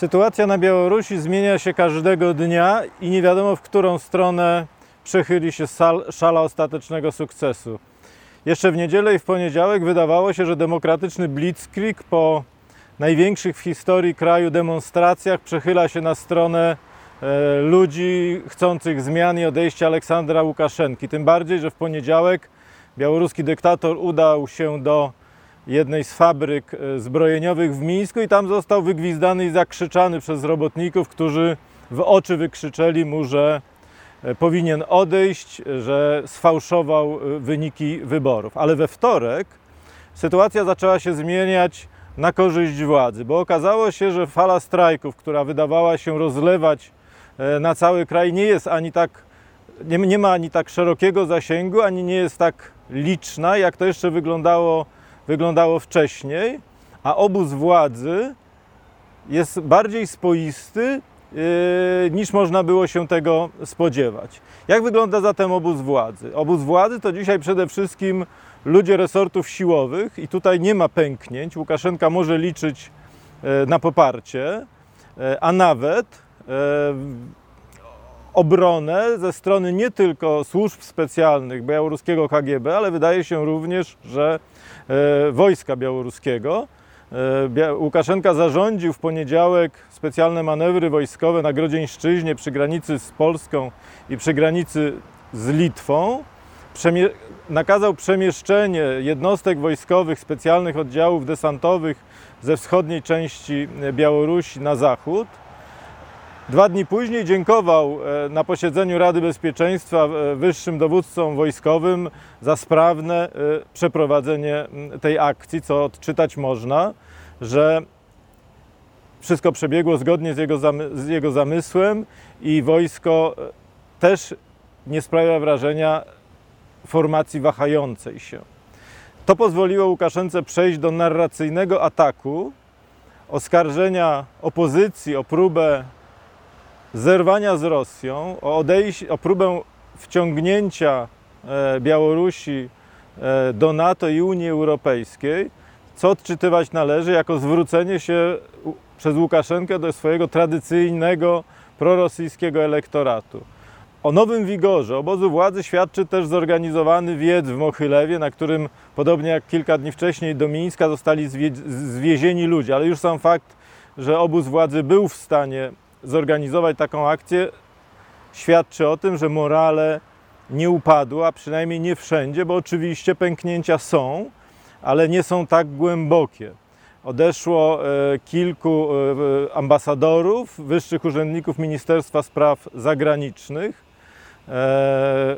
Sytuacja na Białorusi zmienia się każdego dnia i nie wiadomo, w którą stronę przechyli się sal, szala ostatecznego sukcesu. Jeszcze w niedzielę i w poniedziałek wydawało się, że demokratyczny blitzkrieg po największych w historii kraju demonstracjach przechyla się na stronę e, ludzi chcących zmian i odejścia Aleksandra Łukaszenki. Tym bardziej, że w poniedziałek białoruski dyktator udał się do jednej z fabryk e, zbrojeniowych w Mińsku i tam został wygwizdany i zakrzyczany przez robotników, którzy w oczy wykrzyczeli mu, że e, powinien odejść, że sfałszował e, wyniki wyborów. Ale we wtorek sytuacja zaczęła się zmieniać na korzyść władzy, bo okazało się, że fala strajków, która wydawała się rozlewać na cały kraj, nie jest ani tak, nie, nie ma ani tak szerokiego zasięgu, ani nie jest tak liczna, jak to jeszcze wyglądało, wyglądało wcześniej, a obóz władzy jest bardziej spoisty yy, niż można było się tego spodziewać. Jak wygląda zatem obóz władzy? Obóz władzy to dzisiaj przede wszystkim ludzie resortów siłowych i tutaj nie ma pęknięć. Łukaszenka może liczyć e, na poparcie, e, a nawet obronę ze strony nie tylko służb specjalnych białoruskiego KGB, ale wydaje się również, że wojska białoruskiego. Łukaszenka zarządził w poniedziałek specjalne manewry wojskowe na Grodzieńszczyźnie przy granicy z Polską i przy granicy z Litwą przemie nakazał przemieszczenie jednostek wojskowych, specjalnych oddziałów desantowych ze wschodniej części Białorusi na zachód. Dwa dni później dziękował e, na posiedzeniu Rady Bezpieczeństwa e, wyższym dowódcom wojskowym za sprawne e, przeprowadzenie tej akcji, co odczytać można, że wszystko przebiegło zgodnie z jego, z jego zamysłem i wojsko też nie sprawia wrażenia formacji wahającej się. To pozwoliło Łukaszence przejść do narracyjnego ataku, oskarżenia opozycji o próbę zerwania z Rosją, o, odejść, o próbę wciągnięcia e, Białorusi e, do NATO i Unii Europejskiej, co odczytywać należy jako zwrócenie się przez Łukaszenkę do swojego tradycyjnego prorosyjskiego elektoratu. O nowym wigorze obozu władzy świadczy też zorganizowany wiec w Mochylewie, na którym podobnie jak kilka dni wcześniej do Mińska zostali zwiezieni ludzie. Ale już sam fakt, że obóz władzy był w stanie zorganizować taką akcję, świadczy o tym, że morale nie upadło, a przynajmniej nie wszędzie, bo oczywiście pęknięcia są, ale nie są tak głębokie. Odeszło e, kilku e, ambasadorów, wyższych urzędników Ministerstwa Spraw Zagranicznych E,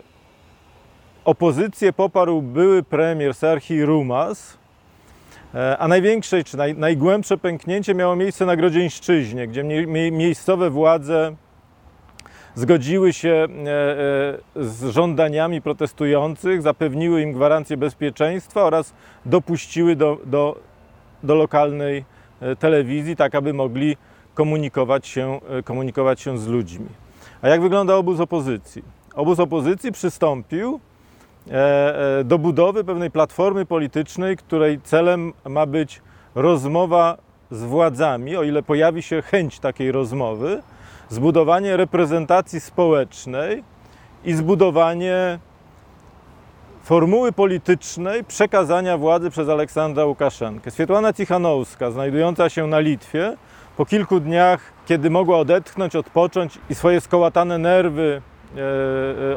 opozycję poparł były premier Serhii Rumas, a największe czy naj, najgłębsze pęknięcie miało miejsce na Grodzieńszczyźnie, gdzie mie, miejscowe władze zgodziły się e, z żądaniami protestujących, zapewniły im gwarancję bezpieczeństwa oraz dopuściły do, do, do lokalnej telewizji, tak aby mogli komunikować się, komunikować się z ludźmi. A jak wygląda obóz opozycji? Obóz opozycji przystąpił e, e, do budowy pewnej platformy politycznej, której celem ma być rozmowa z władzami, o ile pojawi się chęć takiej rozmowy, zbudowanie reprezentacji społecznej i zbudowanie formuły politycznej przekazania władzy przez Aleksandra Łukaszenkę. Swietłana Cichanowska, znajdująca się na Litwie, po kilku dniach, kiedy mogła odetchnąć, odpocząć i swoje skołatane nerwy e, e,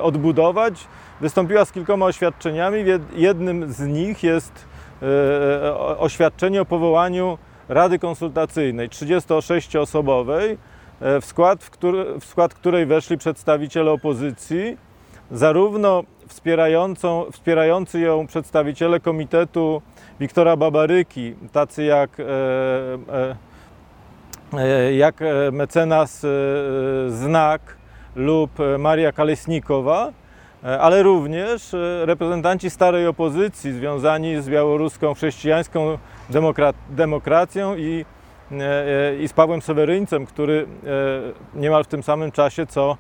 odbudować, wystąpiła z kilkoma oświadczeniami. Jednym z nich jest e, oświadczenie o powołaniu Rady Konsultacyjnej 36-osobowej, w skład, w, który, w skład której weszli przedstawiciele opozycji, zarówno wspierającą, wspierający ją przedstawiciele Komitetu Wiktora Babaryki, tacy jak e, e, E, jak e, mecenas e, Znak lub Maria Kalesnikowa, ale również reprezentanci starej opozycji związani z białoruską chrześcijańską demokra demokracją i, i z Pawłem Seweryńcem, który niemal w tym samym czasie co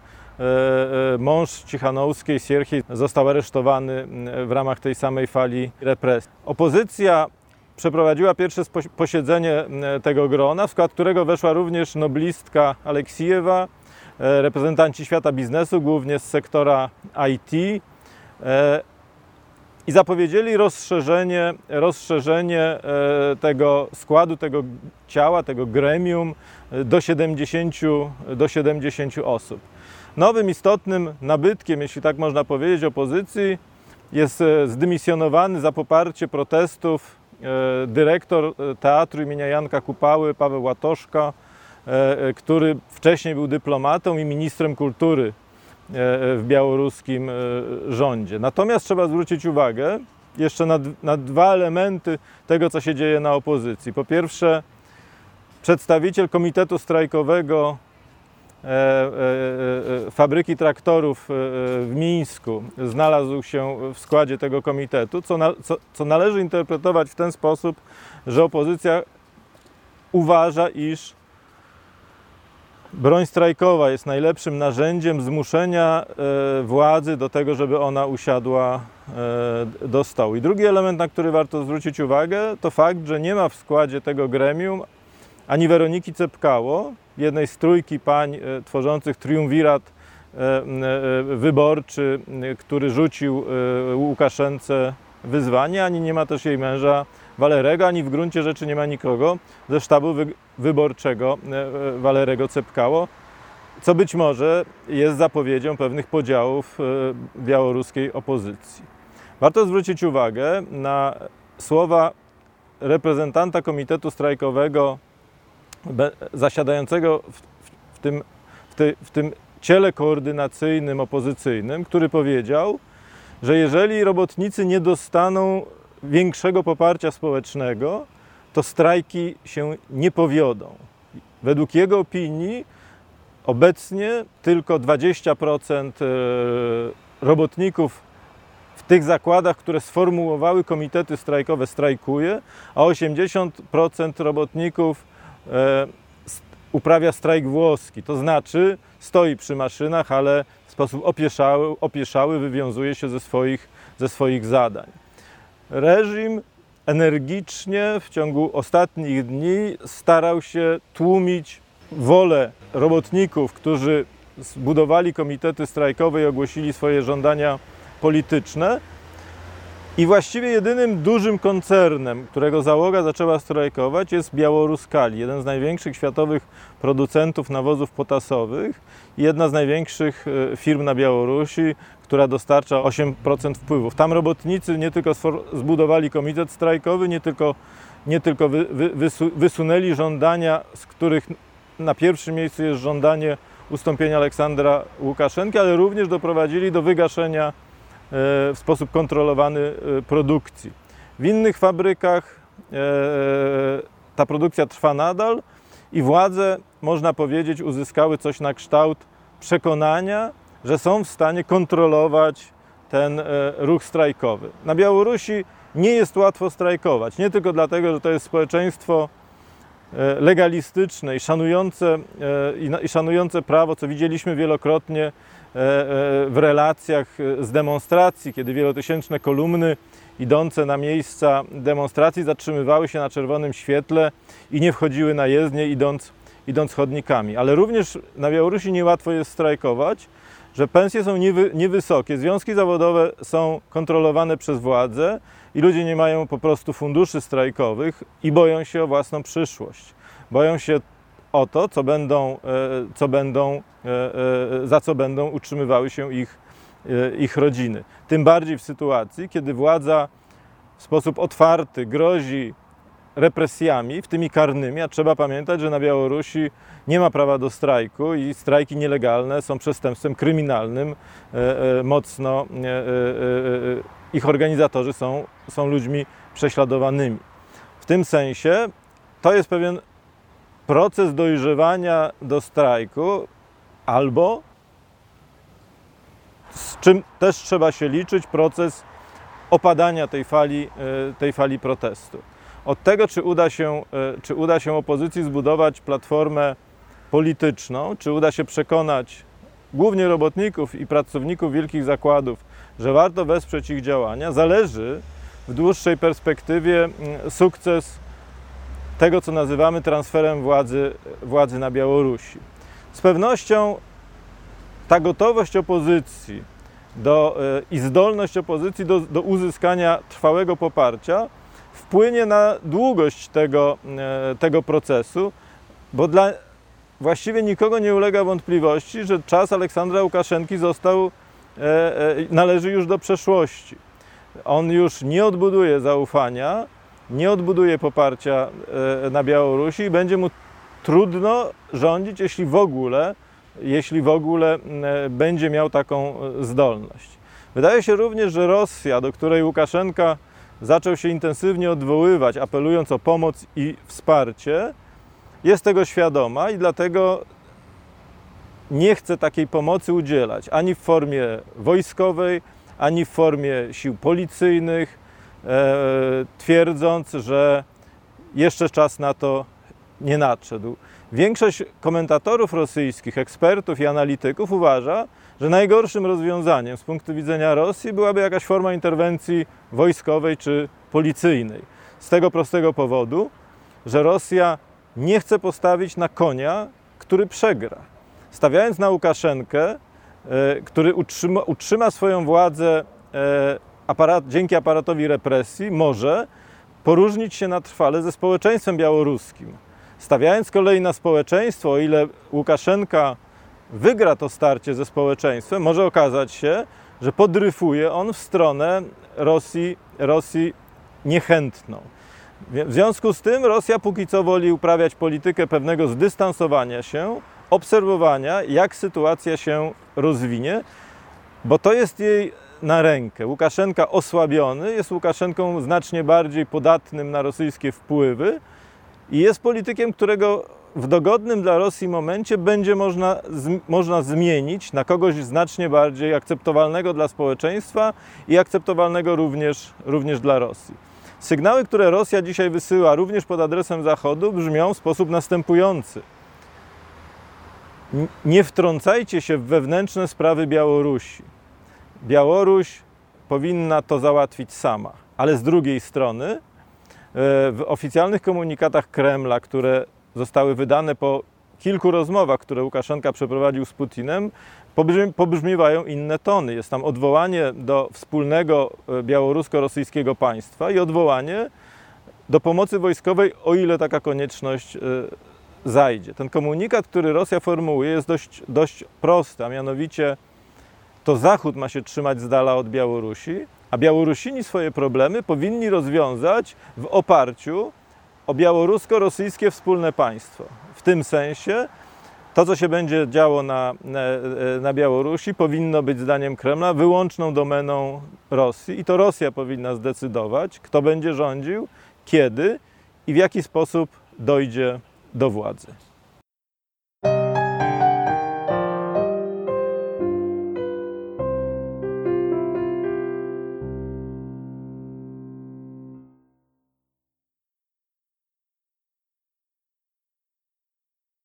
mąż Cichanowskiej, Sierchi, został aresztowany w ramach tej samej fali represji. Opozycja przeprowadziła pierwsze posiedzenie e, tego grona, w skład którego weszła również noblistka Aleksijewa, e, reprezentanci świata biznesu, głównie z sektora IT. e, I zapowiedzieli rozszerzenie, rozszerzenie e, tego składu, tego ciała, tego gremium e, do 70, do 70 osób. Nowym istotnym nabytkiem, jeśli tak można powiedzieć, opozycji jest e, zdymisjonowany za poparcie protestów e, dyrektor e, teatru imienia Janka Kupały, Paweł Łatoszka, e, e, który wcześniej był dyplomatą i ministrem kultury e, w białoruskim e, rządzie. Natomiast trzeba zwrócić uwagę jeszcze na, na dwa elementy tego, co się dzieje na opozycji. Po pierwsze, przedstawiciel Komitetu Strajkowego e, e, e, fabryki traktorów e, w Mińsku znalazł się w składzie tego komitetu, co, na, co, co należy interpretować w ten sposób, że opozycja uważa, iż broń strajkowa jest najlepszym narzędziem zmuszenia e, władzy do tego, żeby ona usiadła e, do stołu. I drugi element, na który warto zwrócić uwagę, to fakt, że nie ma w składzie tego gremium ani Weroniki Cepkało, jednej z trójki pań e, tworzących triumvirat wyborczy, który rzucił Łukaszence wyzwanie, ani nie ma też jej męża Walerego, ani w gruncie rzeczy nie ma nikogo ze sztabu wy, wyborczego e, e, Walerego Cepkało, co być może jest zapowiedzią pewnych podziałów e, białoruskiej opozycji. Warto zwrócić uwagę na słowa reprezentanta Komitetu Strajkowego zasiadającego w, w, w, tym, w, tej, w tym ciele koordynacyjnym opozycyjnym, który powiedział, że jeżeli robotnicy nie dostaną większego poparcia społecznego, to strajki się nie powiodą. Według jego opinii obecnie tylko 20% e, robotników w tych zakładach, które sformułowały komitety strajkowe, strajkuje, a 80% robotników e, uprawia strajk włoski. To znaczy stoi przy maszynach, ale w sposób opieszały, opieszały wywiązuje się ze swoich, ze swoich zadań. Reżim energicznie w ciągu ostatnich dni starał się tłumić wolę robotników, którzy zbudowali komitety strajkowe i ogłosili swoje żądania polityczne. I właściwie jedynym dużym koncernem, którego załoga zaczęła strajkować, jest Białoruskali, jeden z największych światowych producentów nawozów potasowych i jedna z największych e, firm na Białorusi, która dostarcza 8% wpływów. Tam robotnicy nie tylko zbudowali komitet strajkowy, nie tylko, nie tylko wy, wy, wysu, wysunęli żądania, z których na pierwszym miejscu jest żądanie ustąpienia Aleksandra Łukaszenki, ale również doprowadzili do wygaszenia w sposób kontrolowany e, produkcji. W innych fabrykach e, ta produkcja trwa nadal i władze, można powiedzieć, uzyskały coś na kształt przekonania, że są w stanie kontrolować ten e, ruch strajkowy. Na Białorusi nie jest łatwo strajkować, nie tylko dlatego, że to jest społeczeństwo e, legalistyczne i szanujące, e, i szanujące prawo, co widzieliśmy wielokrotnie e, e, w relacjach e, z demonstracji, kiedy wielotysięczne kolumny idące na miejsca demonstracji zatrzymywały się na czerwonym świetle i nie wchodziły na jezdnię idąc, idąc chodnikami. Ale również na Białorusi niełatwo jest strajkować, że pensje są niewy, niewysokie, związki zawodowe są kontrolowane przez władze i ludzie nie mają po prostu funduszy strajkowych i boją się o własną przyszłość. Boją się o to, co będą, e, co będą, e, e, za co będą utrzymywały się ich, ich rodziny. Tym bardziej w sytuacji, kiedy władza w sposób otwarty grozi represjami, w tymi karnymi, a trzeba pamiętać, że na Białorusi nie ma prawa do strajku i strajki nielegalne są przestępstwem kryminalnym. Mocno ich organizatorzy są, są ludźmi prześladowanymi. W tym sensie to jest pewien proces dojrzewania do strajku, albo z czym też trzeba się liczyć, proces opadania tej fali, e, tej fali protestu. Od tego, czy uda, się, e, czy uda się opozycji zbudować platformę polityczną, czy uda się przekonać głównie robotników i pracowników wielkich zakładów, że warto wesprzeć ich działania, zależy w dłuższej perspektywie mm, sukces tego, co nazywamy transferem władzy, władzy na Białorusi. Z pewnością ta gotowość opozycji do, e, i zdolność opozycji do, do uzyskania trwałego poparcia wpłynie na długość tego, e, tego procesu, bo dla właściwie nikogo nie ulega wątpliwości, że czas Aleksandra Łukaszenki został, e, należy już do przeszłości. On już nie odbuduje zaufania, nie odbuduje poparcia e, na Białorusi i będzie mu trudno rządzić, jeśli w ogóle, jeśli w ogóle e, będzie miał taką e, zdolność. Wydaje się również, że Rosja, do której Łukaszenka zaczął się intensywnie odwoływać, apelując o pomoc i wsparcie, jest tego świadoma i dlatego nie chce takiej pomocy udzielać ani w formie wojskowej, ani w formie sił policyjnych, twierdząc, że jeszcze czas na to nie nadszedł. Większość komentatorów rosyjskich, ekspertów i analityków uważa, że najgorszym rozwiązaniem z punktu widzenia Rosji byłaby jakaś forma interwencji wojskowej czy policyjnej. Z tego prostego powodu, że Rosja nie chce postawić na konia, który przegra. Stawiając na Łukaszenkę, e, który utrzyma, utrzyma swoją władzę e, aparat, dzięki aparatowi represji, może poróżnić się na trwale ze społeczeństwem białoruskim. Stawiając kolei na społeczeństwo, o ile Łukaszenka wygra to starcie ze społeczeństwem, może okazać się, że podryfuje on w stronę Rosji, Rosji niechętną. W związku z tym Rosja póki co woli uprawiać politykę pewnego zdystansowania się, obserwowania, jak sytuacja się rozwinie, bo to jest jej na rękę. Łukaszenka osłabiony jest Łukaszenką znacznie bardziej podatnym na rosyjskie wpływy i jest politykiem, którego w dogodnym dla Rosji momencie będzie można, z, można zmienić na kogoś znacznie bardziej akceptowalnego dla społeczeństwa i akceptowalnego również, również dla Rosji. Sygnały, które Rosja dzisiaj wysyła również pod adresem Zachodu, brzmią w sposób następujący. Nie wtrącajcie się w wewnętrzne sprawy Białorusi. Białoruś powinna to załatwić sama, ale z drugiej strony e, w oficjalnych komunikatach Kremla, które zostały wydane po kilku rozmowach, które Łukaszenka przeprowadził z Putinem, pobrzmiewają inne tony. Jest tam odwołanie do wspólnego e, białorusko-rosyjskiego państwa i odwołanie do pomocy wojskowej, o ile taka konieczność e, zajdzie. Ten komunikat, który Rosja formułuje, jest dość, dość prosty, a mianowicie to Zachód ma się trzymać z dala od Białorusi, a Białorusini swoje problemy powinni rozwiązać w oparciu o białorusko-rosyjskie wspólne państwo. W tym sensie to, co się będzie działo na, na, na, Białorusi, powinno być zdaniem Kremla wyłączną domeną Rosji i to Rosja powinna zdecydować, kto będzie rządził, kiedy i w jaki sposób dojdzie do władzy.